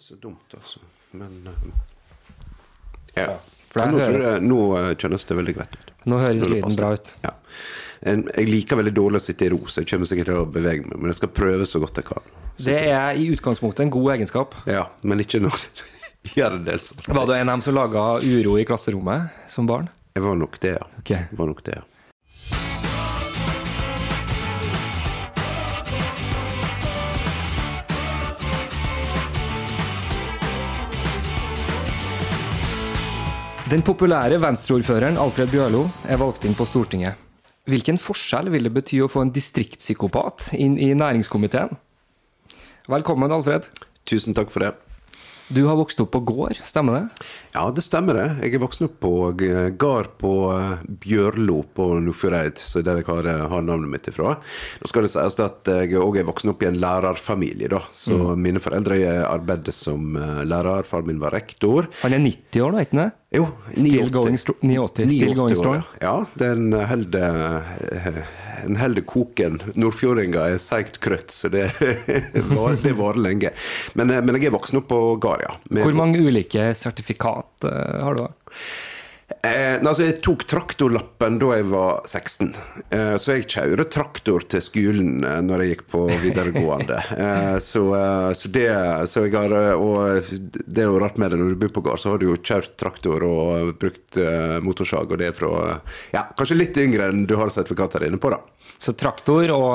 Er så dumt, altså. Men eh, ja. nå, jeg, nå eh, kjennes det veldig greit ut. Nå høres Nå lyden bra ut. Ja. Jeg liker veldig dårlig å sitte i ro, så jeg kommer sikkert til å bevege meg. Men jeg skal prøve så godt jeg kan. Det er i utgangspunktet en god egenskap. Ja, Men ikke når gjør det. Var du en av dem som laga uro i klasserommet som barn? Jeg var nok det, ja. Okay. Var nok det, ja. Den populære venstreordføreren Alfred Bjørlo er valgt inn på Stortinget. Hvilken forskjell vil det bety å få en distriktspsykopat inn i næringskomiteen? Velkommen, Alfred. Tusen takk for det. Du har vokst opp på gård, stemmer det? Ja, det stemmer det. Jeg er voksen opp på gård gard på eh, Bjørlo på Nordfjordeid, så der jeg har, eh, har navnet mitt ifra. Nå skal det sies at jeg òg er voksen opp i en lærerfamilie, da. Så Mm. mine foreldre arbeidet som eh, lærer. Far min var rektor. Han er 90 år nå, ikke sant? Jo, Still 89. going stro- 89, still going strong. Ja, den holder en holder koken. Nordfjordinga er seigt krøtt, så det, var, det varer lenge. Men, eh, men jeg er voksen opp på gard, ja. Hvor mange ulike sertifikat eh, har du? da? Eh, altså, jeg tok traktorlappen da jeg var 16. Eh, så jeg kjører traktor til skolen eh, når jeg gikk på videregående. eh, så, eh, så det så jeg har, eh, Og det er jo rart med det, når du bor på gård, så har du jo kjørt traktor og brukt eh, motorsag, og det er fra eh, Ja, kanskje litt yngre enn du har sertifikater inne på, da. Så traktor og,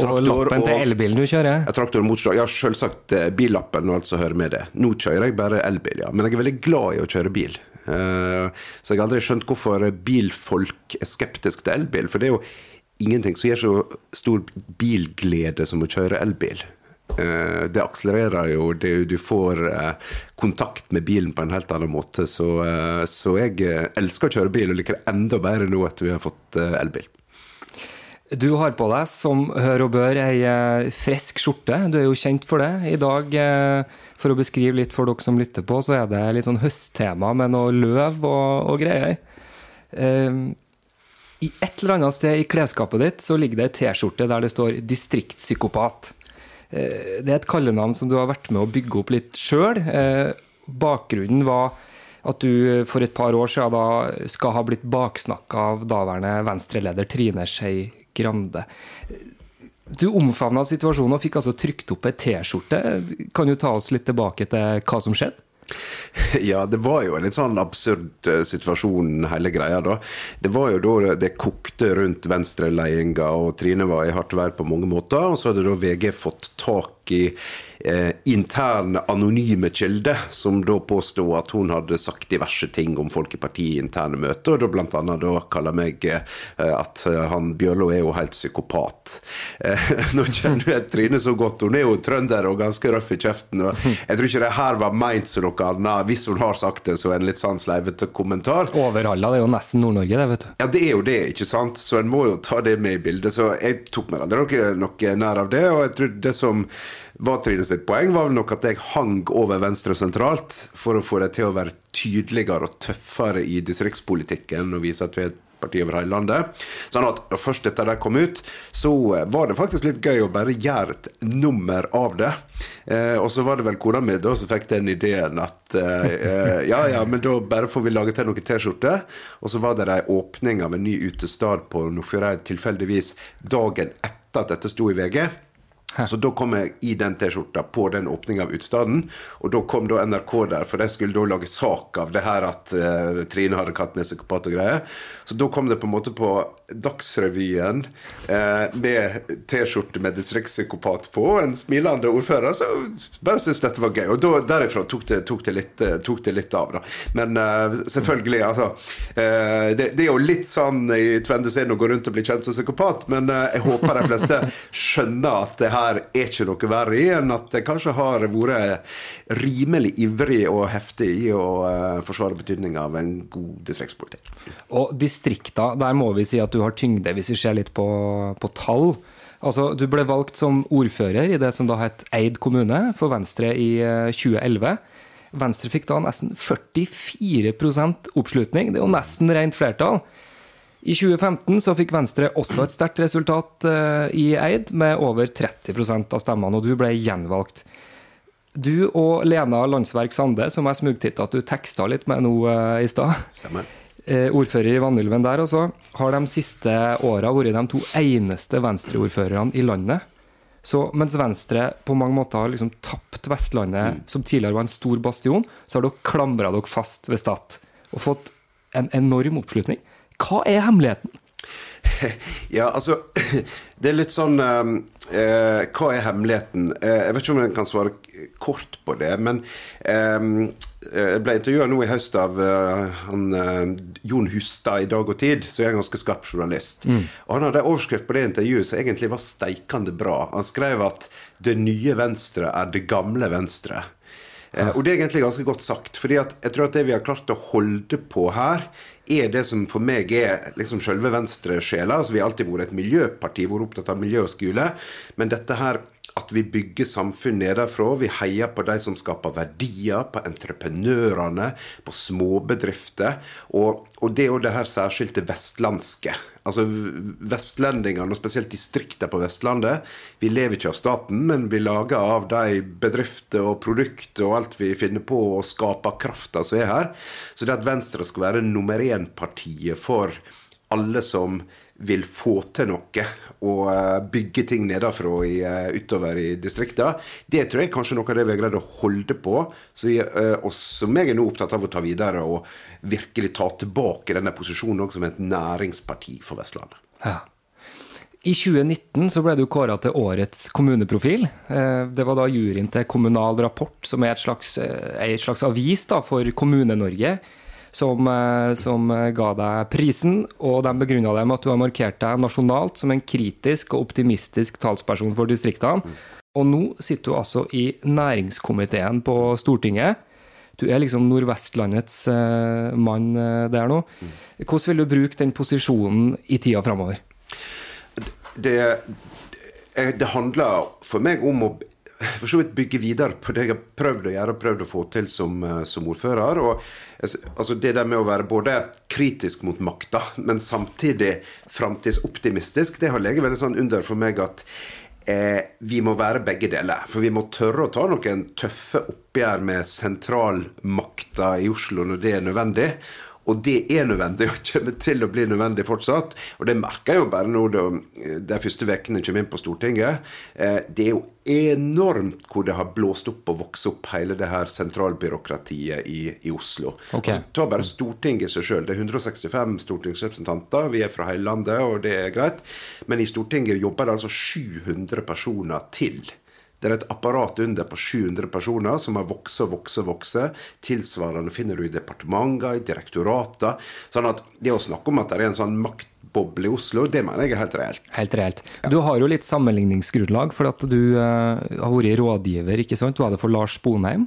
og lappen til elbilen du kjører? Ja, traktor og motorsag. Ja, selvsagt eh, billappen og alt som hører med det. Nå kjører jeg bare elbil, ja. Men jeg er veldig glad i å kjøre bil. Eh, så jeg har aldri skjønt hvorfor bilfolk er skeptiske til elbil. For det er jo ingenting som gir så stor bilglede som å kjøre elbil. Eh, det akselererer jo, du får eh, kontakt med bilen på en helt annen måte. Så, jeg elsker å kjøre bil, og liker det enda bedre nå at vi har fått elbil. Du har på deg, som hør og bør, ei eh, frisk skjorte. Du er jo kjent for det. I dag, eh, for å beskrive litt for dere som lytter på, så er det litt sånn høsttema med noe løv og, og greier. Eh, I et eller annet sted i klesskapet ditt så ligger det ei T-skjorte der det står 'distriktspsykopat'. Eh, det er et kallenavn som du har vært med å bygge opp litt sjøl. Bakgrunnen var at du for et par år siden da skal ha blitt baksnakka av daværende venstreleder Trine Skei Grande. Du omfavna situasjonen og fikk altså trykt opp ei T-skjorte. Kan du ta oss litt tilbake til hva som skjedde? Ja, det var jo en litt sånn absurd eh, situasjon, hele greia da. Det var jo da det kokte rundt venstreledinga, og Trine var i hardt vær på mange måter. Og så hadde da VG fått tak i eh, interne anonyme kilder, som da påstod at hun hadde sagt diverse ting om folk i partiet i interne møter, og da annet da kaller meg eh, at eh, han Bjørlo er jo helt psykopat. Eh, nå kjenner jeg Trine så godt, hun er jo trønder og ganske røff i kjeften, og jeg tror ikke det her var meint som noe annet. Hvis hun har sagt det, så en litt sånn sleivete kommentar. Overhalla, det er jo nesten Nord-Norge, det, vet du. Ja, det er jo det, ikke sant? Så en må jo ta det med i bildet. Så jeg tok meg aldri noe, noe nær av det. Og jeg tror det som var Trine sitt poeng, var nok at jeg hang over venstre sentralt for å få det til å være tydeligere og tøffere i distriktspolitikken og vise at vi er et parti over hele landet. Sånn at da først dette der kom ut, så var det faktisk litt gøy å bare gjøre et nummer av det. Eh, og så var det vel kona mi som fikk den ideen at eh, eh, ja ja, men da bare får vi lage til noen T-skjorter. Og så var det ei åpning av en ny utestad på Nordfjordeid tilfeldigvis dagen etter at dette sto i VG. Så da kom jeg i den T-skjorta på den åpninga av utestaden, og da kom da NRK der, for de skulle da lage sak av det her at uh, Trine hadde katt med psykopat og greier. Så da kom det på en måte på Dagsrevyen uh, med T-skjorte med distriktspsykopat på, en smilende ordfører, så bare syntes dette var gøy. Og da, derifra tok det, tok det, litt, tok det litt, av, da. Men uh, selvfølgelig, altså det, det, er jo litt sånn i Tvende sin å gå rundt og bli kjent som psykopat, men jeg håper de fleste skjønner at det her her er ikke noe verre i enn at jeg kanskje har vært rimelig ivrig og heftig i å uh, forsvare betydninga av en god distriktspolitikk. Og distrikter, der må vi si at du har tyngde, hvis vi ser litt på, på tall. Altså, Du ble valgt som ordfører i det som da het Eid kommune for Venstre i 2011. Eh, Venstre fikk da nesten 44% oppslutning. Det er jo nesten rent flertall. I 2015 så fikk Venstre også et sterkt resultat uh, i Eid, med over 30% av stemmene, og du ble gjenvalgt. Du og Lena Landsverk Sande, som jeg smugtitta at du teksta litt med nå uh, i stad, uh, ordfører i Vanylven der også, har de siste åra vært de to eneste Venstre-ordførerne i landet. Så mens Venstre på mange måter har liksom tapt Vestlandet, mm. som tidligere var en stor bastion, så har dere klamra dere fast ved Stad og fått en enorm oppslutning. Hva er hemmeligheten? Ja, altså Det er litt sånn um, eh, Hva er hemmeligheten? Eh, jeg vet ikke om jeg kan svare kort på det, men eh, jeg ble intervjua nå i høst av uh, han, uh, Jon Hustad i Dag og Tid, som er en ganske skarp journalist. Mm. Og Han hadde overskrift på det intervjuet som egentlig var steikende bra. Han skrev at 'det nye Venstre er det gamle Venstre'. Ja. og det er egentlig ganske godt sagt. fordi at jeg tror at det vi har klart å holde på her, er det som for meg er liksom selve venstresjela. Altså, vi har alltid vært et miljøparti, vært opptatt av miljø og skole. Men dette her at vi bygger samfunn nedenfra. Vi heier på de som skaper verdier, på entreprenørene, på småbedrifter. Og, og det er jo det her særskilte vestlandske. Altså Vestlendingene, og spesielt distriktene på Vestlandet, vi lever ikke av staten, men vi lager av de bedrifter og produkter og alt vi finner på, og skaper krafta som er her. Så det at Venstre skal være nummer én-partiet for alle som vil få til noe og eh, bygge ting nedenfra i, eh, utover i distrikta, det tror jeg kanskje noe av det vi har greid å holde på. Eh, som jeg er nå opptatt av å ta videre og virkelig ta tilbake denne posisjonen som et næringsparti for Vestlandet. Ja. I 2019 så ble du kåra til årets kommuneprofil. Det var da juryen til Kommunal Rapport, som er et slags, slags avis da, for Kommune-Norge som, eh, som, ga deg prisen. Og de begrunna det med at du har markert deg nasjonalt som en kritisk og optimistisk talsperson for distriktene. Og nå sitter du altså i næringskomiteen på Stortinget. Du er liksom Nordvestlandets uh, mann der nå. Hvordan vil du bruke den posisjonen i tida framover? Det, det, handler for meg om å for så vidt bygge videre på det jeg har prøvd å gjøre og prøvd å få til som, eh, som ordfører. Og, altså det der med å være både kritisk mot makta, men samtidig framtidsoptimistisk, det har ligget veldig sånn under for meg at eh, vi må være begge deler. For vi må tørre å ta noen tøffe oppgjør med sentralmakta i Oslo når det er nødvendig. Og det er nødvendig, og kommer til å bli nødvendig fortsatt. Og det merker jeg jo bare nå de første ukene kommer inn på Stortinget. Eh, det er jo enormt hvor det har blåst opp og vokst opp hele det her sentralbyråkratiet i, i Oslo. Okay. Altså, ta bare Stortinget seg sjøl. Det er 165 stortingsrepresentanter. Vi er fra hele landet, og det er greit. Men i Stortinget jobber det altså 700 personer til. Det er et apparat under på 700 personer som har vokst og vokst og vokst. Tilsvarende finner du i departementer, i direktorater. Sånn at det å snakke om at det er en sånn maktboble i Oslo, det mener jeg er helt reelt. Helt reelt. Ja. Du har jo litt sammenligningsgrunnlag, for at du uh, har vært rådgiver, ikke sant? Var det for Lars Bonheim?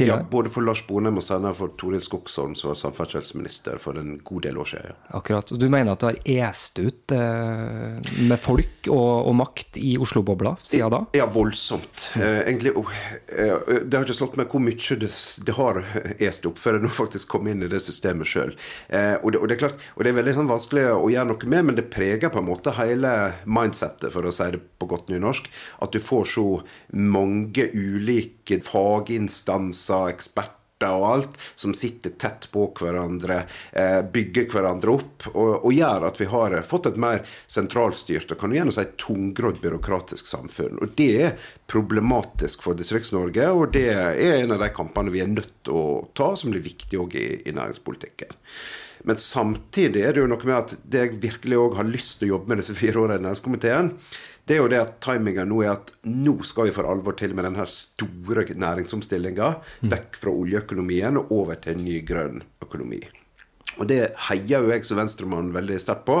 Ja, både for Lars Bonheim og senere for Toril Skogsholm, som var samferdselsminister for en god del år siden. Ja. Akkurat. Du mener at du har est ut eh, med folk og, og, makt i Oslo-bobla siden da? Ja, voldsomt. Eh, egentlig, oh, eh, det har ikke slått meg hvor mye det, det har est opp før jeg nå faktisk kom inn i det systemet sjøl. Eh, og, og, det er klart, og det er veldig sånn, vanskelig å gjøre noe med, men det preger på en måte hele mindsettet, for å si det på godt nynorsk. At du får så mange ulike faginstanser, eksperter og alt, som sitter tett på hverandre, eh, bygger hverandre opp, og, og, gjør at vi har fått et mer sentralstyrt og kan du gjerne si tungrodd byråkratisk samfunn. Og Det er problematisk for Distrikts-Norge, og det er en av de kampene vi er nødt til å ta, som blir viktig òg i, i næringspolitikken. Men samtidig er det jo noe med at det jeg virkelig òg har lyst til å jobbe med disse fire årene i næringskomiteen, det er jo det at timinga nå er at nå skal vi for alvor til med denne store næringsomstillinga. Mm. Vekk fra oljeøkonomien og over til en ny grønn økonomi. Og det heier jo jeg som venstremann veldig sterkt på.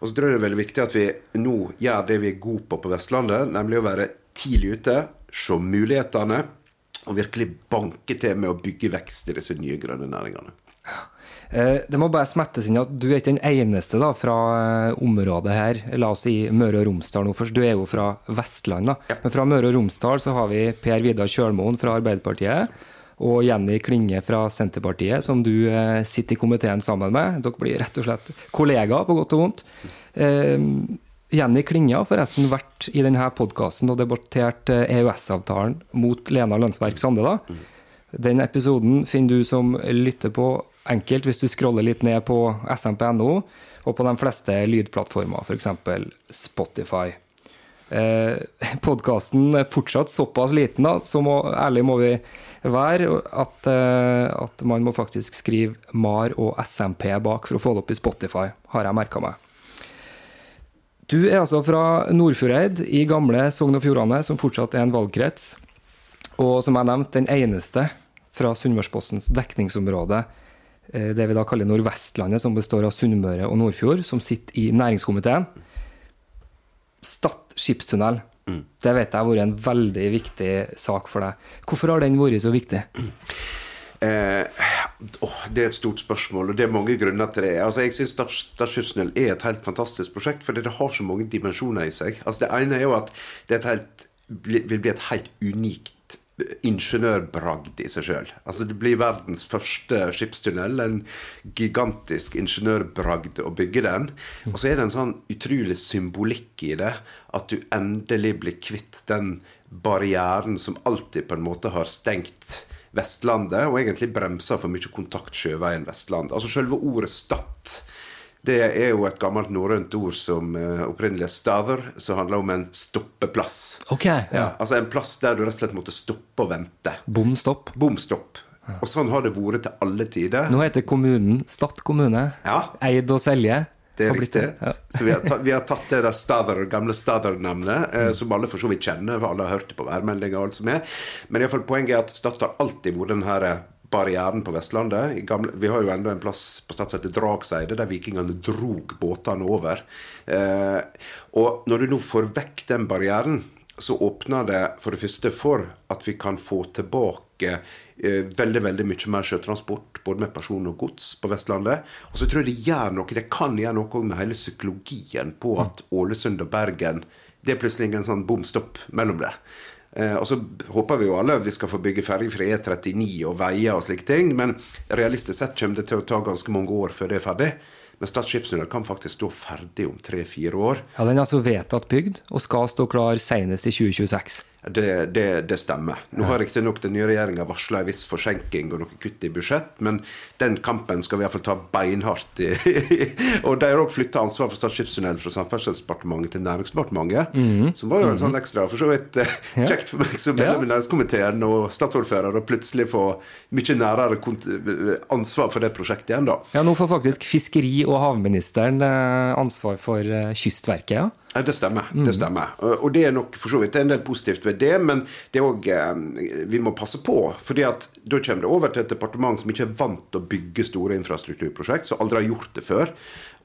Og så tror jeg det er veldig viktig at vi nå gjør det vi er gode på på Vestlandet, nemlig å være tidlig ute, se mulighetene, og virkelig banke til med å bygge vekst i disse nye grønne næringene. Ja. Eh, det må bare smettes inn at du er ikke den eneste da, fra eh, området her. La oss si Møre og Romsdal nå først. Du er jo fra Vestland. da. Ja. Men fra Møre og Romsdal så har vi Per Vidar Kjølmoen fra Arbeiderpartiet. Og Jenny Klinge fra Senterpartiet, som du eh, sitter i komiteen sammen med. Dere blir rett og slett kollegaer, på godt og vondt. Jenny Klinge har forresten vært i denne podkasten og debattert EØS-avtalen mot Lena Lønnsverk Sande. da. Mm. Den episoden finner du som lytter på enkelt hvis du scroller litt ned på smp.no og på de fleste lydplattformer, f.eks. Spotify. Eh, Podkasten er fortsatt såpass liten, da, så må, ærlig må vi være, at, eh, at, man må faktisk skrive MAR og SMP bak for å få det opp i Spotify, har jeg merka meg. Du er altså fra Nordfjordeid i gamle Sogn og Fjordane, som fortsatt er en valgkrets. Og som jeg nevnte, den eneste fra Sunnmørspostens dekningsområde det vi da kaller Nordvestlandet, som består av Sunnmøre og Nordfjord, som sitter i næringskomiteen. Stad skipstunnel. Mm. Det vet jeg har vært en veldig viktig sak for deg. Hvorfor har den vært så viktig? Eh, oh, det er et stort spørsmål, og det er mange grunner til det. Altså, jeg syns Stad skipstunnel er et helt fantastisk prosjekt, fordi det har så mange dimensjoner i seg. Altså, det ene er jo at det helt, vil bli et helt unikt ingeniørbragd i seg sjøl. Altså, det blir verdens første skipstunnel. En gigantisk ingeniørbragd å bygge den. Og så er det en sånn utrolig symbolikk i det. At du endelig blir kvitt den barrieren som alltid på en måte har stengt Vestlandet, og egentlig bremsa for mye kontakt sjøveien Vestlandet. Altså selve ordet Stad det er jo et gammelt norrønt ord som uh, opprinnelig er 'stader', som handler om en stoppeplass. Ok, ja. ja. Altså en plass der du rett og slett måtte stoppe og vente. Bom stopp. Bom stopp. Og sånn har det vært til alle tider. Nå heter kommunen Stad kommune. Ja. Eid og Selje. Det er riktig. Ja. Så vi har, tatt, vi har, tatt det der Stader, gamle Stader-navnet, eh, mm. som alle for så vidt kjenner, for alle har hørt det på værmeldinga og alt som er. Men i fall, poenget er at Stad har alltid vært den her eh, barrieren på Vestlandet. Gamle, vi har jo enda en plass på Stad som heter Dragseide, der vikingene drog båtene over. Eh, og når du nå får vekk den barrieren, så åpner det for det første for at vi kan få tilbake eh, veldig veldig mye mer sjøtransport, både med person og gods, på Vestlandet. Og så tror jeg det gjør noe, det kan gjøre noe med hele psykologien på at Ålesund og Bergen det er plutselig ingen sånn bom stopp mellom det. Eh, og så håper vi jo alle vi skal få bygge ferjefri E39 og veier og slike ting. Men realistisk sett kommer det til å ta ganske mange år før det er ferdig. Men Stad skipstunnel kan faktisk stå ferdig om tre-fire år. Ja, Den er altså vedtatt bygd og skal stå klar senest i 2026. Det, det, det, stemmer. Nå har riktignok den nye regjeringa varsla en viss forsinking og noe kutt i budsjett, men den kampen skal vi iallfall ta beinhardt i. og de har òg flytta ansvar for Stad skipstunnel fra Samferdselsdepartementet til Næringsdepartementet. Mm. Som var jo en sånn mhm. ekstra for så vidt eh, kjekt for meg som medlem i næringskomiteen og statsordfører å plutselig få mye nærere ansvar for det prosjektet igjen, da. Ja, nå får faktisk fiskeri- og havministeren eh, ansvar for eh, Kystverket, ja? Det stemmer. det mm. stemmer. Og det er nok for så vidt en del positivt ved det, men det er òg eh, Vi må passe på. fordi at da kommer det over til et departement som ikke er vant til å bygge store infrastrukturprosjekt, som aldri har gjort det før.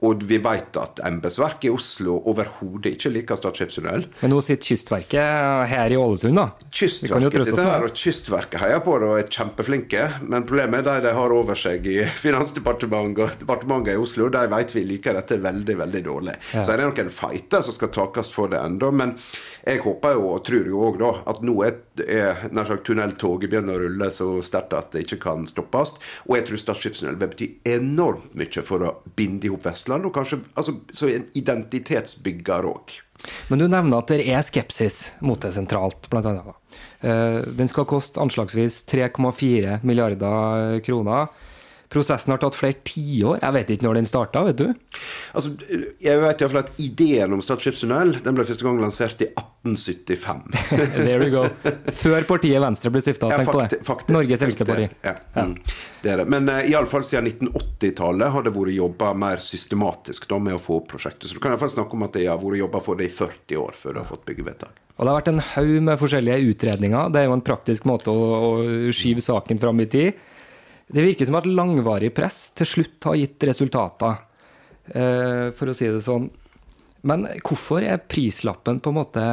Og vi vet at embetsverket i Oslo overhodet ikke liker Stad skipstunnel. Men nå sitter Kystverket her i Ålesund, da? Kystverket sitter her, og Kystverket heier på det og er kjempeflinke. Men problemet er de de har over seg i Finansdepartementet og departementet i Oslo. De vet vi liker dette veldig, veldig dårlig. Ja. Så er det noen fighter som skal takast for det ennå. Men jeg håper jo, og tror jo òg, da, at nå er, er nær sagt tunneltoget begynner å rulle så sterkt at det ikke kan stoppes. Og jeg tror Stad skipstunnel vil bety enormt mye for å binde i hop Vestlandet Russland, og kanskje altså, så en identitetsbygger òg. Men du nevner at det er skepsis mot det sentralt, blant annet. Den skal koste anslagsvis 3,4 milliarder kroner. Prosessen har tatt flere tiår. Jeg vet ikke når den starta, vet du? Altså, jeg vet iallfall at ideen om Stad skipstunnel den ble første gang lansert i 1875. There we go. Før partiet Venstre ble stifta. Ja, Tenk på det. faktisk, Norges eldste parti. Ja. Mm, det er det. Men uh, iallfall siden 1980-tallet har det vært jobba mer systematisk da, med å få opp prosjektet. Så du kan i hvert fall snakke om at det har vært jobba for det i 40 år før du har fått byggevedtak. Og det har vært en haug med forskjellige utredninger. Det er jo en praktisk måte å, å skyve saken fram i tid. Det virker som at langvarig press til slutt har gitt resultater, eh, for å si det sånn. Men hvorfor er prislappen på en måte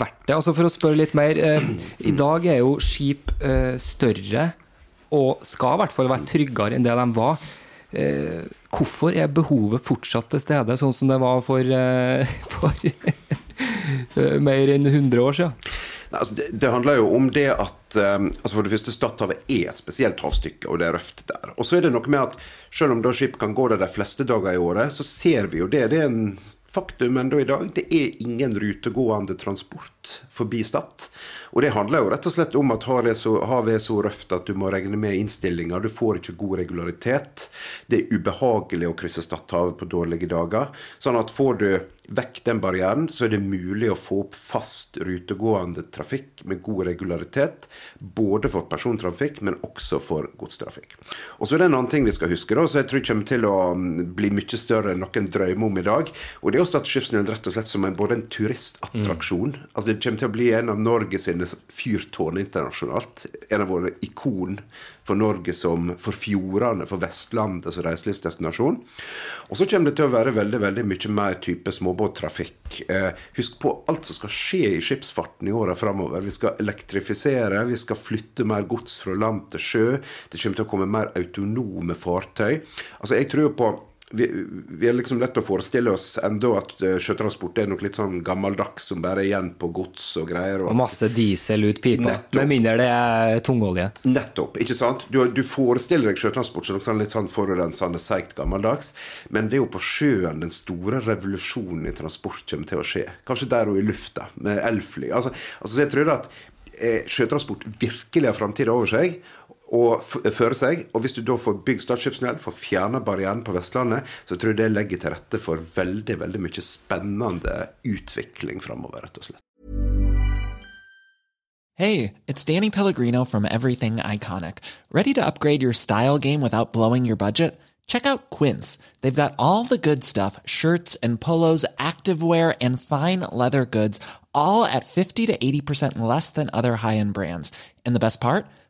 verdt det? Altså For å spørre litt mer. Eh, I dag er jo skip eh, større og skal i hvert fall være tryggere enn det de var. Hvorfor er behovet fortsatt til stede, sånn som det var for, for mer enn 100 år siden? Nei, altså det, det handler jo om det at um, altså For det første, Stadhavet er et spesielt havstykke, og det er røft der. Og så er det noe med at selv om da skip kan gå der de fleste dager i året, så ser vi jo det. Det er en faktum ennå i dag. Det er ingen rutegående transport forbi Stad. Og det handler jo rett og slett om at havet er så, havet så røft at du må regne med innstillinger. Du får ikke god regularitet. Det er ubehagelig å krysse Stadhavet på dårlige dager. Sånn at får du vekk den barrieren, så er det mulig å få opp fast rutegående trafikk med god regularitet. Både for persontrafikk, men også for godstrafikk. Og så er det en annen ting vi skal huske, da, så jeg tror kommer til å mm, bli mye større enn noen drømmer om i dag. Og det er å Stad skipstunnel rett og slett som en, både en turistattraksjon. Altså Det kommer til å bli en av Norge sine fyrtårn internasjonalt. En av våre ikon for Norge som for fjordene, for Vestlandet som reiselivsdestinasjon. Og så kommer det til å være veldig veldig mye mer type småbåttrafikk. Eh, husk på alt som skal skje i skipsfarten i åra framover. Vi skal elektrifisere, vi skal flytte mer gods fra land til sjø. Det kommer til å komme mer autonome fartøy. Altså Jeg tror på vi, vi er liksom lett å forestille oss enda at eh, sjøtransport er noe litt sånn gammeldags som bare er igjen på gods og greier. Og Og masse diesel ut pipa. Nettopp. Med mindre det er tungolje. Nettopp. ikke sant? Du, du forestiller deg sjøtransport som sånn litt sånn forurensende, seigt gammeldags. Men det er jo på sjøen den store revolusjonen i transport kommer til å skje. Kanskje der og i lufta, med elfly. Altså, altså, så jeg tror at eh, sjøtransport virkelig har framtida over seg. Og føre seg, og Hvis du da får bygd Stad skipstunnel, får fjerna barrieren på Vestlandet, så tror jeg det legger til rette for veldig veldig mye spennende utvikling framover, rett og slett. Hey, it's Danny Pellegrino from Everything Iconic. Ready to upgrade your style game without blowing your budget? Check out Quince. They've got all the good stuff shirts and polos, activewear, and fine leather goods, all at 50 to 80% less than other high end brands. And the best part?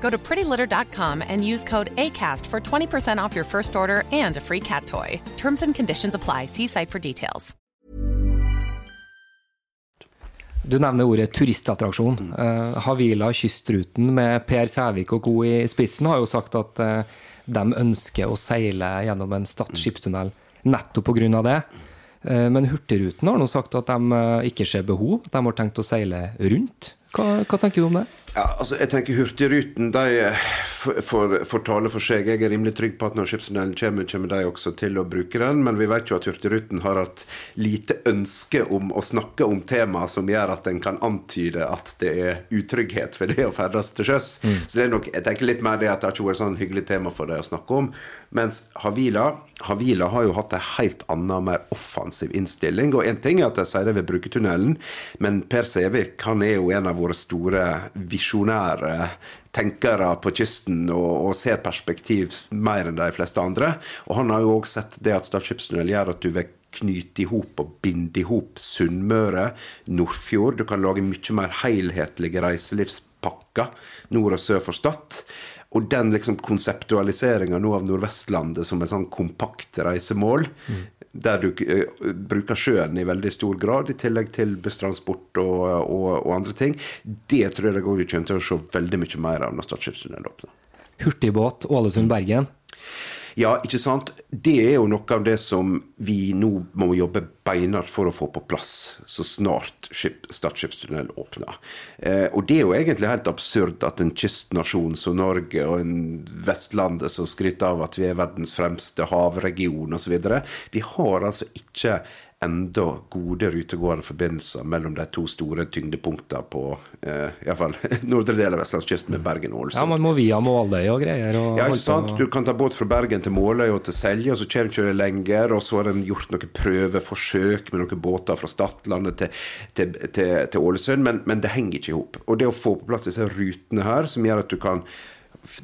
Go to prettylitter.com and use code ACAST for 20% off your first order and a free cat toy. Terms and conditions apply. See site for details. Du nevner ordet turistattraksjon. Uh, Havila Kystruten med Per Sævik og co. i spissen har jo sagt at uh, de ønsker å seile gjennom en Stad skipstunnel nettopp pga. det. Uh, men Hurtigruten har nå sagt at de eh, ikke ser behov, de har tenkt å seile rundt. Hva, hva tenker du om det? Ja, altså, jeg tenker Hurtigruten de eh, får- tale for seg. Jeg er rimelig trygg på at når skipstunnelen kommer, kommer de også til å bruke den. Men vi vet jo at Hurtigruten har hatt lite ønske om å snakke om tema som gjør at en kan antyde at det er utrygghet ved det å ferdes til sjøs. Så det er nok, jeg tenker litt mer det at det har ikke vært sånn hyggelig tema for dem å snakke om. Mens Havila Havila har jo hatt en helt annen, mer offensiv innstilling. Og én ting er at de sier de vil bruke tunnelen, men Per Sævik han er jo en av våre store visjonære tenkere på kysten og, og ser perspektiv mer enn de fleste andre. Og han har jo òg sett det at Stad skipstunnel gjør at du vil knyte i hop og binde i hop Sunnmøre, Nordfjord. Du kan lage mye mer helhetlige reiselivspakker nord og sør for Stad. Og den liksom konseptualiseringa nå av Nordvestlandet som et sånn kompakt reisemål, der du uh, bruker sjøen i veldig stor grad, i tillegg til busstransport og, og, og andre ting, det tror jeg det går vi kommer til å se veldig mye mer av når Stad skipstunnel åpner. Hurtigbåt Ålesund-Bergen. Ja, ikke sant? Det er jo noe av det som vi nå må jobbe beinhardt for å få på plass så snart skip, Stad skipstunnel åpner. Eh, og det er jo egentlig helt absurd at en kystnasjon som Norge og en Vestlandet som skryter av at vi er verdens fremste havregion osv. Vi har altså ikke enda gode rutegående forbindelser mellom de to store tyngdepunktene på eh, i hvert fall nordre del av vestlandskysten med Bergen og Ålesund. Ja, man må via Måløy og greier. Og Ja, ikke sant? Du kan ta båt fra Bergen til Måløy og til Selje, og så kommer ikke det lenger. Og så har en gjort noen prøveforsøk med noen båter fra Stadlandet til, til, til, til Ålesund, men, men det henger ikke i hop. Og det å få på plass disse rutene her, som gjør at du kan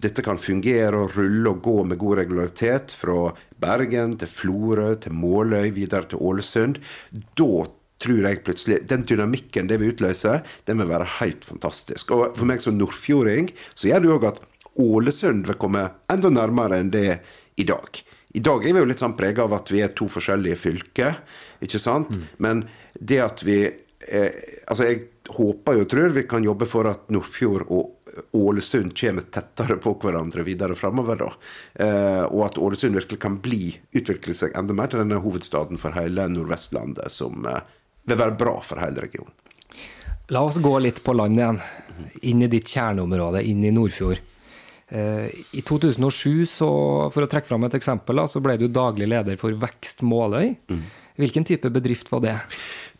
dette kan fungere og rulle og gå med god regularitet fra Bergen til Florø til Måløy, videre til Ålesund. Da tror jeg plutselig Den dynamikken det vil utløse, den vil være helt fantastisk. Og for meg som nordfjording så gjør det òg at Ålesund vil komme enda nærmere enn det i dag. I dag er vi jo litt sånn prega av at vi er to forskjellige fylker, ikke sant? Men det at vi eh, Altså, jeg håper og tror vi kan jobbe for at Nordfjord og Ålesund kommer tettere på hverandre videre framover. Eh, og at Ålesund virkelig kan bli, utvikle seg enda mer til denne hovedstaden for hele Nordvestlandet, som eh, vil være bra for hele regionen. La oss gå litt på land igjen. Inn i ditt kjerneområde, inn i Nordfjord. Eh, I 2007, så, for å trekke fram et eksempel, da, så ble du daglig leder for Vekst Måløy. Hvilken type bedrift var det?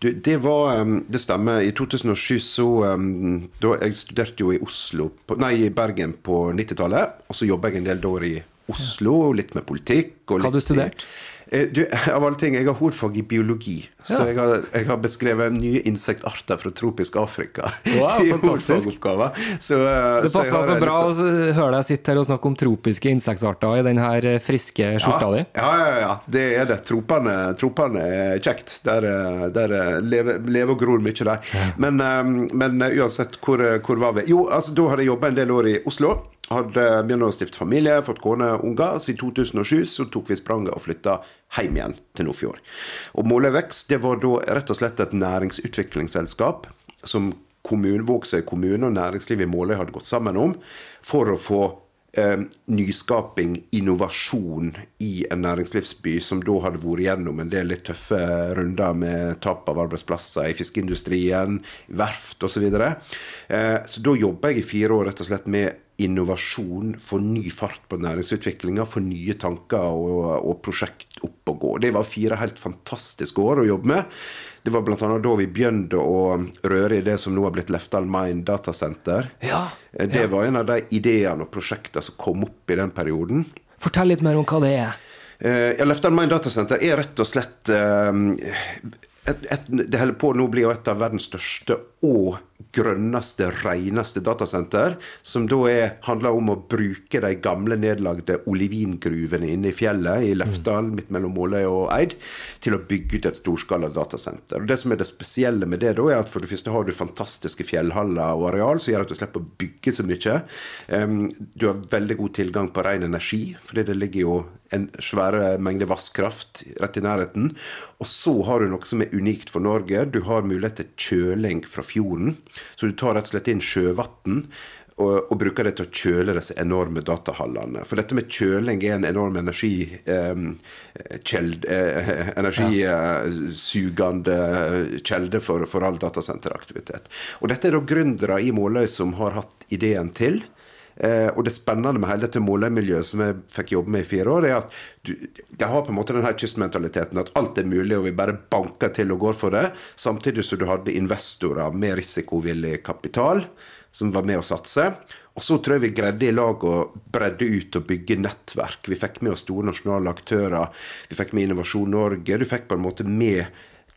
Du, det var um, Det stemmer. I 2007 så um, da Jeg studerte jo i Oslo på, Nei, i Bergen på 90-tallet. Og så jobba jeg en del år i Oslo, litt med politikk. Og Hva har du studert? I, du, av alle ting, Jeg har hovedfag i biologi. Så jeg har, jeg har beskrevet nye insektarter fra tropisk Afrika Wow, i fantastisk. Så, eh, Det så altså passa så litt bra å sånn- høre deg sitte her og snakke om tropiske insektarter i den her eh, friske skjorta di. Ja, ja, ja, ja. Det er det. Tropene, tropene er kjekt. Der, eh, der eh, lever, leve og gror mye der. Men, eh, men eh, uansett, hvor, eh, hvor var vi? Jo, altså, da har jeg jobba en del år i Oslo. Hadde begynt å stifte familie, fått kone og unger. Så i 2007 så tok vi spranget og flytta hjem igjen til Nordfjord. Og Måløy Vekst det var da rett og slett et næringsutviklingsselskap som kommun, Vågsøy kommune og næringslivet i Måløy hadde gått sammen om for å få nyskaping, innovasjon i en næringslivsby som da hadde vært gjennom en del litt tøffe runder med tap av arbeidsplasser i fiskeindustrien, verft osv. Så, videre. eh, så da jobba jeg i fire år rett og slett med innovasjon, få ny fart på næringsutviklinga, få nye tanker og, og prosjekt opp og gå. Det var fire helt fantastiske år å jobbe med. Det var bl.a. da vi begynte å røre i det som nå har blitt Leftal Mine datasenter. Ja, det Det var en av de ideene og prosjektene som kom opp i den perioden. Fortell litt mer om hva det er. Eh, Ja, Leftal Mine datasenter er rett og slett eh, et, et, Det holder på å nå bli et av verdens største og grønneste, reneste datasenter. Som da er, handler om å bruke de gamle, nedlagde olivingruvene inne i fjellet i Lefdal, midt mellom Måløy og Eid, til å bygge ut et storskala datasenter. Og Det som er det spesielle med det, da, er at for det første har du fantastiske fjellhaller og areal, som gjør at du slipper å bygge så mye. Um, Du har veldig god tilgang på ren energi, fordi det ligger jo en svære mengde vasskraft rett i nærheten. Og så har du noe som er unikt for Norge. Du har mulighet til kjøling fra fjorden. Så du tar rett og slett inn sjøvann. og, og bruker det til å kjøle disse enorme datahallene. For dette med kjøling er en enorm energikjelde eh, Energisugende kjelde for, for all datasenteraktivitet. Og dette er da gründere i Måløy som har hatt ideen til. Eh, og det spennende med hele dette målermiljøet som jeg fikk jobbe med i fire år, er at du, de har på en måte den her kystmentaliteten at alt er mulig, og vi bare banker til og går for det. Samtidig som du hadde investorer med risikovillig kapital som var med å satse. Og så tror jeg vi greide i lag å bredde ut og bygge nettverk. Vi fikk med oss store nasjonale aktører. Vi fikk med Innovasjon Norge. Du fikk på en måte med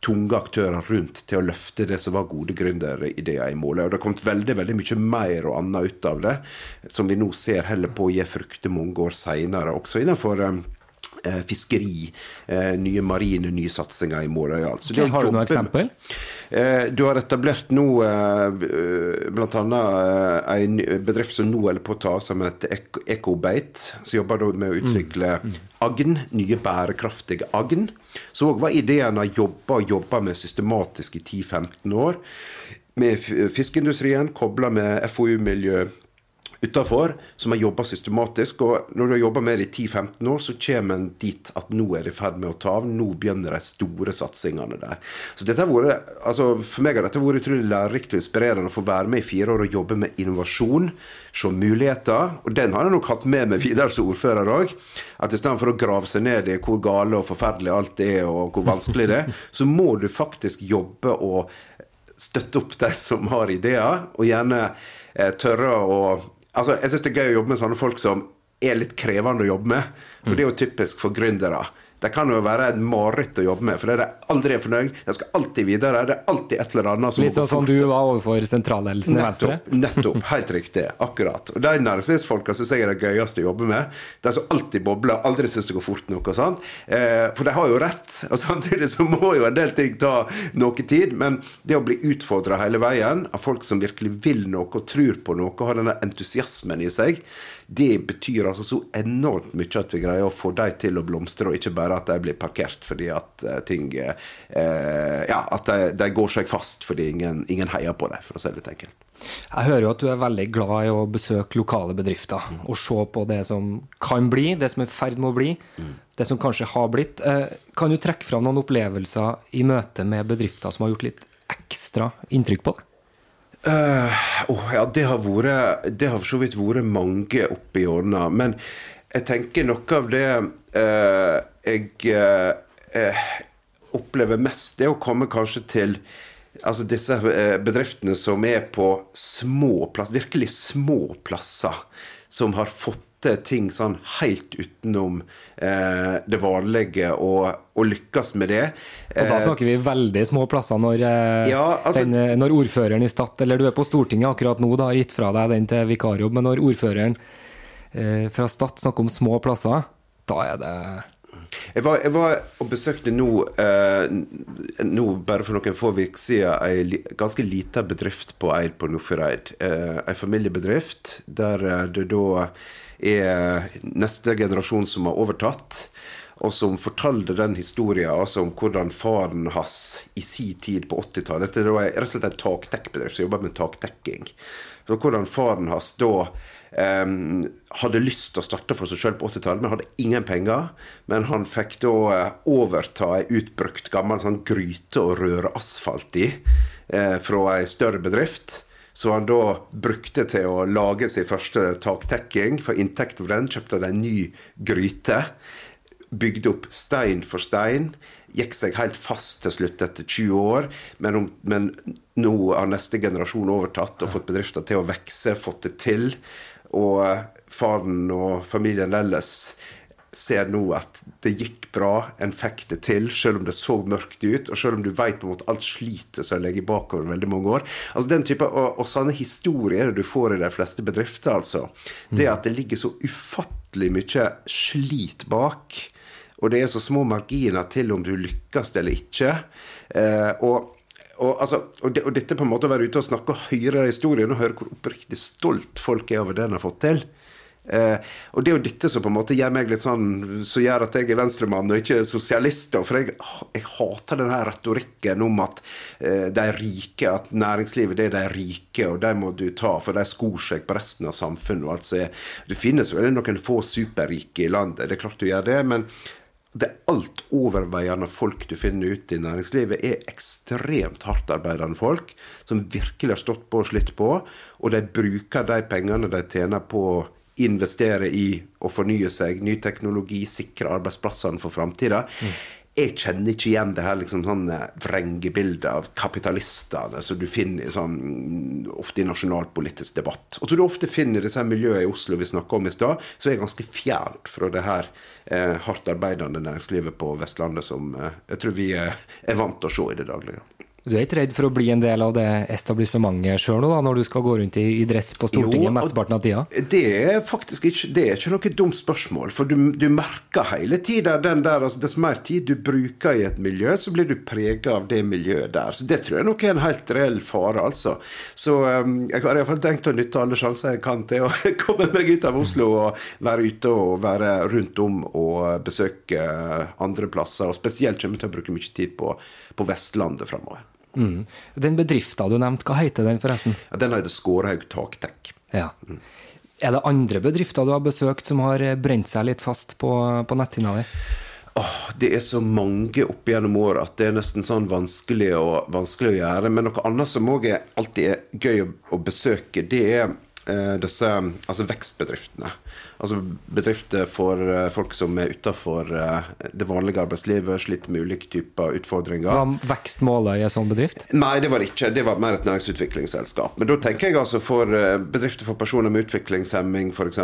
tunge aktører rundt til å løfte det som var gode gründerideer i målet. Og det har kommet veldig veldig mye mer og annet ut av det, som vi nå ser heller på å gi frukter mange år seinere, også innenfor eh, fiskeri, eh, nye marine nysatsinger i Måløya. Altså, okay, har du noe eksempel? Eh, du har etablert nå eh, bl.a. Eh, en bedrift som nå holder på å ta av, som heter Ecobate. Som jobber med å utvikle mm. Mm. agn, nye bærekraftige agn. Så òg var ideen å jobbe og jobbe med systematisk i 10-15 år. Med fiskeindustrien, kobla med FoU-miljø utafor, som har jobba systematisk. Og når du har jobba med det i 10-15 år, så kommer en dit at nå er det i ferd med å ta av. Nå begynner de store satsingene der. Så dette har vært, altså For meg har dette vært utrolig lærerikt og inspirerende å få være med i fire år og jobbe med innovasjon. Se muligheter. Og den har jeg nok hatt med meg videre som ordfører òg. At i stedet for å grave seg ned i hvor gale og forferdelig alt er, og hvor vanskelig det er, så må du faktisk jobbe og støtte opp de som har ideer, og gjerne eh, tørre å Altså, jeg syns det er gøy å jobbe med sånne folk som er litt krevende å jobbe med. For det er jo typisk for gründere. Det kan jo være et mareritt å jobbe med, for det er aldri fornøyd. Jeg skal alltid videre. Det er alltid et eller annet som Litt sånn som du var overfor sentralledelsen i Venstre? Nettopp. Helt riktig. Akkurat. Og De næringslivsfolka syns jeg er det gøyeste å jobbe med. De som alltid bobler, aldri syns det går fort nok og sånn. Eh, for de har jo rett. Og samtidig så må jo en del ting ta noe tid. Men det å bli utfordra hele veien av folk som virkelig vil noe og tror på noe og har denne entusiasmen i seg, det betyr altså så enormt mye at vi greier å få de til å blomstre, og ikke bare at de blir parkert fordi at uh, ting eh, Ja, at de, de, går seg fast fordi ingen, ingen heier på dem, for å si det litt enkelt. Jeg hører jo at du er veldig glad i å besøke lokale bedrifter mm. og se på det som kan bli, det som er i ferd med å bli, mm. det som kanskje har blitt. Uh, kan du trekke fram noen opplevelser i møte med bedrifter som har gjort litt ekstra inntrykk på deg? Uh, oh, ja, det har vært Det har for så vidt vært mange oppi årene. Men jeg tenker noe av det eh, jeg eh, opplever mest, det er å komme kanskje til altså disse bedriftene som er på små plasser, virkelig små plasser, som har fått til ting sånn helt utenom eh, det vanlige, og, og, lykkes med det. Og da snakker vi veldig små plasser når, eh, ja, altså, den, eh, når ordføreren i Stad, eller du er på Stortinget akkurat nå, da har gitt fra deg den til vikarjobb, men når ordføreren eh, fra Stad snakker om små plasser, da er det jeg var, jeg var, og besøkte nå, eh, nå, bare for noen få uker siden, ei ganske lita bedrift på Eid på Nordfjordeid. Eh, ei familiebedrift der eh, det da er neste generasjon som har overtatt. Og som fortalte den historien altså om hvordan faren hans i sin tid på 80-tallet Dette var rett og slett en takdekkbedrift som jobba med takdekking. Hvordan faren hans da Um, hadde lyst til å starte for seg sjøl på 80-tallet, men hadde ingen penger. Men han fikk da uh, overta ei utbrukt gammel sånn gryte å røre asfalt i eh, fra ei større bedrift. Så han da brukte til å lage sin første taktekking. For inntekt for den kjøpte han en ny gryte. Bygde opp stein for stein. Gikk seg helt fast til slutt etter 20 år. Men, om, men nå har neste generasjon overtatt og fått bedrifter til å vokse, fått det til. Og faren og familien ellers ser nå at det gikk bra, en fikk det til, selv om det så mørkt ut, og selv om du vet på en måte alt slitet som ligger bakover veldig mange år. Altså den type, og, og sånne historier du får i de fleste bedrifter, altså. Det at det ligger så ufattelig mye slit bak, og det er så små marginer til om du lykkes eller ikke. Eh, og og, altså, og, det, og, dette på en måte å være ute og snakke og høre historien og høre hvor oppriktig stolt folk er over det en har fått til. Eh, og det er jo dette som på en måte gjør meg litt sånn som gjør at jeg er venstremann og ikke sosialist. For jeg, jeg hater den her retorikken om at eh, de rike, at næringslivet det er de rike, og de må du ta, for de skor seg på resten av samfunnet. og alt så finnes vel noen få superrike i landet, det er klart du gjør det. men det alt overveiende folk du finner ute i næringslivet, er ekstremt hardtarbeidende folk som virkelig har stått på og slitt på, og de bruker de pengene de tjener på investere i å fornye seg, ny teknologi, sikre arbeidsplassene for framtida. Jeg kjenner ikke igjen det her liksom sånne vrengebildet av kapitalistene som du finner sånn, ofte i nasjonalpolitisk debatt. Og som du ofte finner i disse miljøene i Oslo vi snakka om i stad, så er ganske fjernt fra det her eh, hardt arbeidende næringslivet på Vestlandet som eh, jeg tror vi er, er vant til å se i det daglige. Du er ikke redd for å bli en del av det etablissementet sjøl når du skal gå rundt i, i dress på Stortinget Jo, mesteparten av tida? Det er faktisk ikke, det er ikke noe dumt spørsmål, for du, du merker hele tida den der altså Dess mer tid du bruker i et miljø, så blir du prega av det miljøet der. Så Det tror jeg nok er en helt reell fare, altså. Så um, jeg har iallfall tenkt å nytte alle sjanser jeg kan til å komme meg ut av Oslo og være ute og være rundt om og besøke andre plasser. Og spesielt kommer jeg til å bruke mye tid på, på Vestlandet framover. Mm. Den bedrifta du nevnte, hva heter den forresten? Ja, den heter Skårhaug Taktek. Ja. Er det andre bedrifter du har besøkt som har brent seg litt fast på, på netthinna di? Oh, det er så mange opp gjennom året at det er nesten sånn vanskelig å, vanskelig å gjøre. Men noe annet som òg alltid er gøy å, å besøke, det er disse altså vekstbedriftene. Altså bedrifter for eh, folk som er utafor eh, det vanlige arbeidslivet, sliter med ulike typer utfordringer. Var vekstmålet i en sånn bedrift? Nei, det var det ikke. Det var mer et næringsutviklingsselskap. Men da tenker jeg altså for eh, bedrifter for personer med utviklingshemming, f.eks.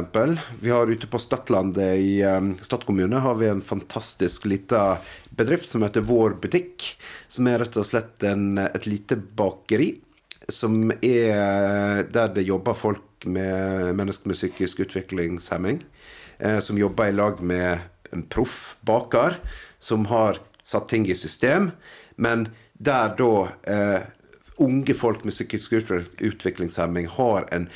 Vi har ute på Stadlandet i Stad kommune har vi en fantastisk lita bedrift som heter Vår Butikk. Som er rett og slett en, et lite bakeri. Som er der det jobber folk med mennesker med psykisk utviklingshemming. Eh, som jobber i lag med en proff baker som har satt ting i system. Men der da eh, unge folk med psykisk utviklingshemming har en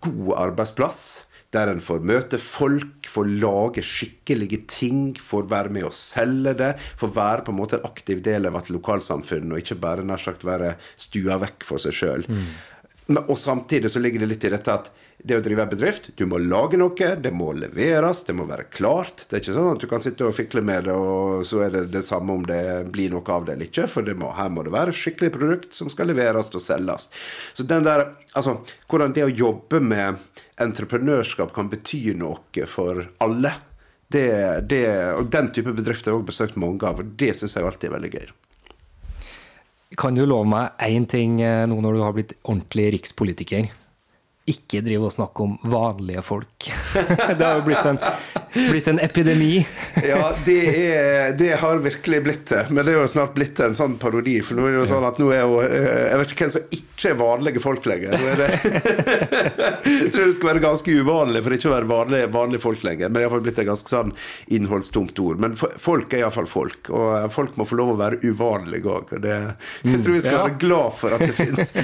god arbeidsplass. Der en får møte folk, får lage skikkelige ting, får være med å selge det. Får være på en måte en aktiv del av et lokalsamfunn, og ikke bare nær sagt være stua vekk for seg sjøl. Og samtidig så ligger det litt i dette at det å drive en bedrift, du må lage noe, det må leveres, det må være klart. Det er ikke sånn at du kan sitte og fikle med det, og så er det det samme om det blir noe av det eller ikke. For må, her må det være skikkelig produkt som skal leveres og selges. Så den der, altså, hvordan det å jobbe med entreprenørskap kan bety noe for alle, det, det, og den type bedrifter har jeg også besøkt mange av, og det syns jeg alltid er veldig gøy. Kan du love meg én ting eh, nå når du har blitt ordentlig rikspolitiker? Ikke drive og snakke om vanlige folk. det har jo blitt en, blitt en epidemi. ja, det, er, det, har virkelig blitt det. Men det er jo snart blitt en sånn parodi. For nå er det jo sånn at nå er jo Jeg vet ikke hvem som ikke er vanlige folk lenger. Nå er det Jeg tror det skal være ganske uvanlig for ikke å være vanlige, vanlige folk lenger. Men det har blitt et ganske sånn innholdstomt ord. Men folk er iallfall folk. Og folk må få lov å være uvanlige òg. Jeg tror vi skal ja. være glad for at det finnes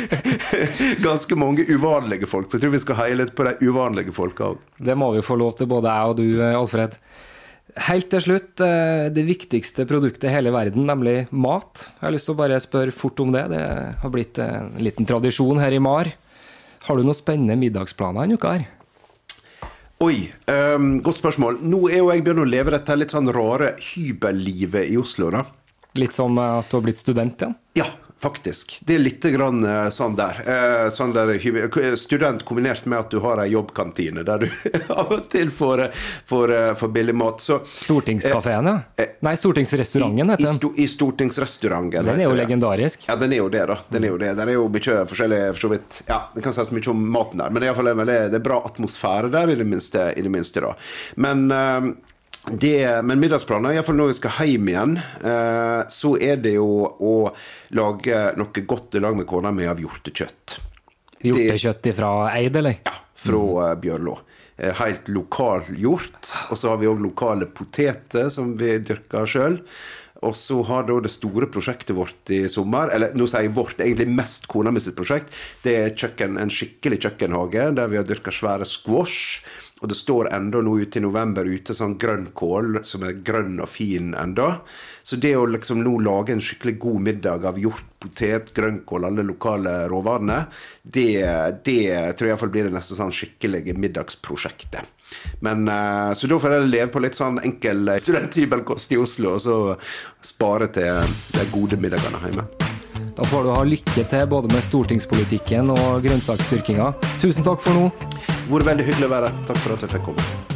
ganske mange uvanlige folk. Så jeg tror vi skal heie litt på de uvanlige folka òg. Det må vi få lov til, både jeg og du, Alfred. Helt til slutt, eh, det viktigste produktet i hele verden, nemlig mat. Jeg har lyst til å bare spørre fort om det. Det har blitt en liten tradisjon her i MAR. Har du noen spennende middagsplaner denne uka her? Oi, um, godt spørsmål. Nå er jo jeg begynt å leve dette litt sånn rare hybellivet i Oslo, da. Litt som at du har blitt student igjen? Ja, faktisk. Det er litt grann eh, sånn der. Eh, sånn der student kombinert med at du har ei jobbkantine der du av og til får, får, får billig mat. Så, Stortingskafeen, ja? Nei, Stortingsrestauranten heter i, den. sto, I Stortingsrestauranten. Den er jo legendarisk. Ja, den er jo det, da. Den er jo det. Den er jo mye forskjellig for så vidt. Ja, det kan sies mye om maten der, men det er iallfall en veldig det er bra atmosfære der, i det minste, i det minste da. Men eh, det, men middagsplaner, iallfall når vi skal hjem igjen, eh, så er det jo å lage noe godt i lag med kona mi av hjortekjøtt. Hjortekjøtt fra Eid, eller? Ja, fra mm. Bjørlå. Eh, Helt lokal hjort. Og så har vi òg lokale poteter som vi dyrker sjøl. Og så har da det store prosjektet vårt i sommer, eller nå sier jeg vårt, egentlig mest kona mi sitt prosjekt, det er kjøkken, en skikkelig kjøkkenhage der vi har dyrka svære squash. Og det står enda nå ute i november ute sånn grønnkål som er grønn og fin enda. Så det å liksom nå lage en skikkelig god middag av hjort, potet, grønnkål, alle lokale råvarene, det, det tror jeg iallfall blir det neste sånn skikkelige middagsprosjektet. Men, eh, så da får jeg leve på litt sånn enkel studenthybelkost i Oslo, og så spare til de gode middagene hjemme. Da får du ha lykke til både med stortingspolitikken og grønnsaksdyrkinga. Tusen takk for nå. Vært veldig hyggelig å være. Takk for at jeg fikk komme.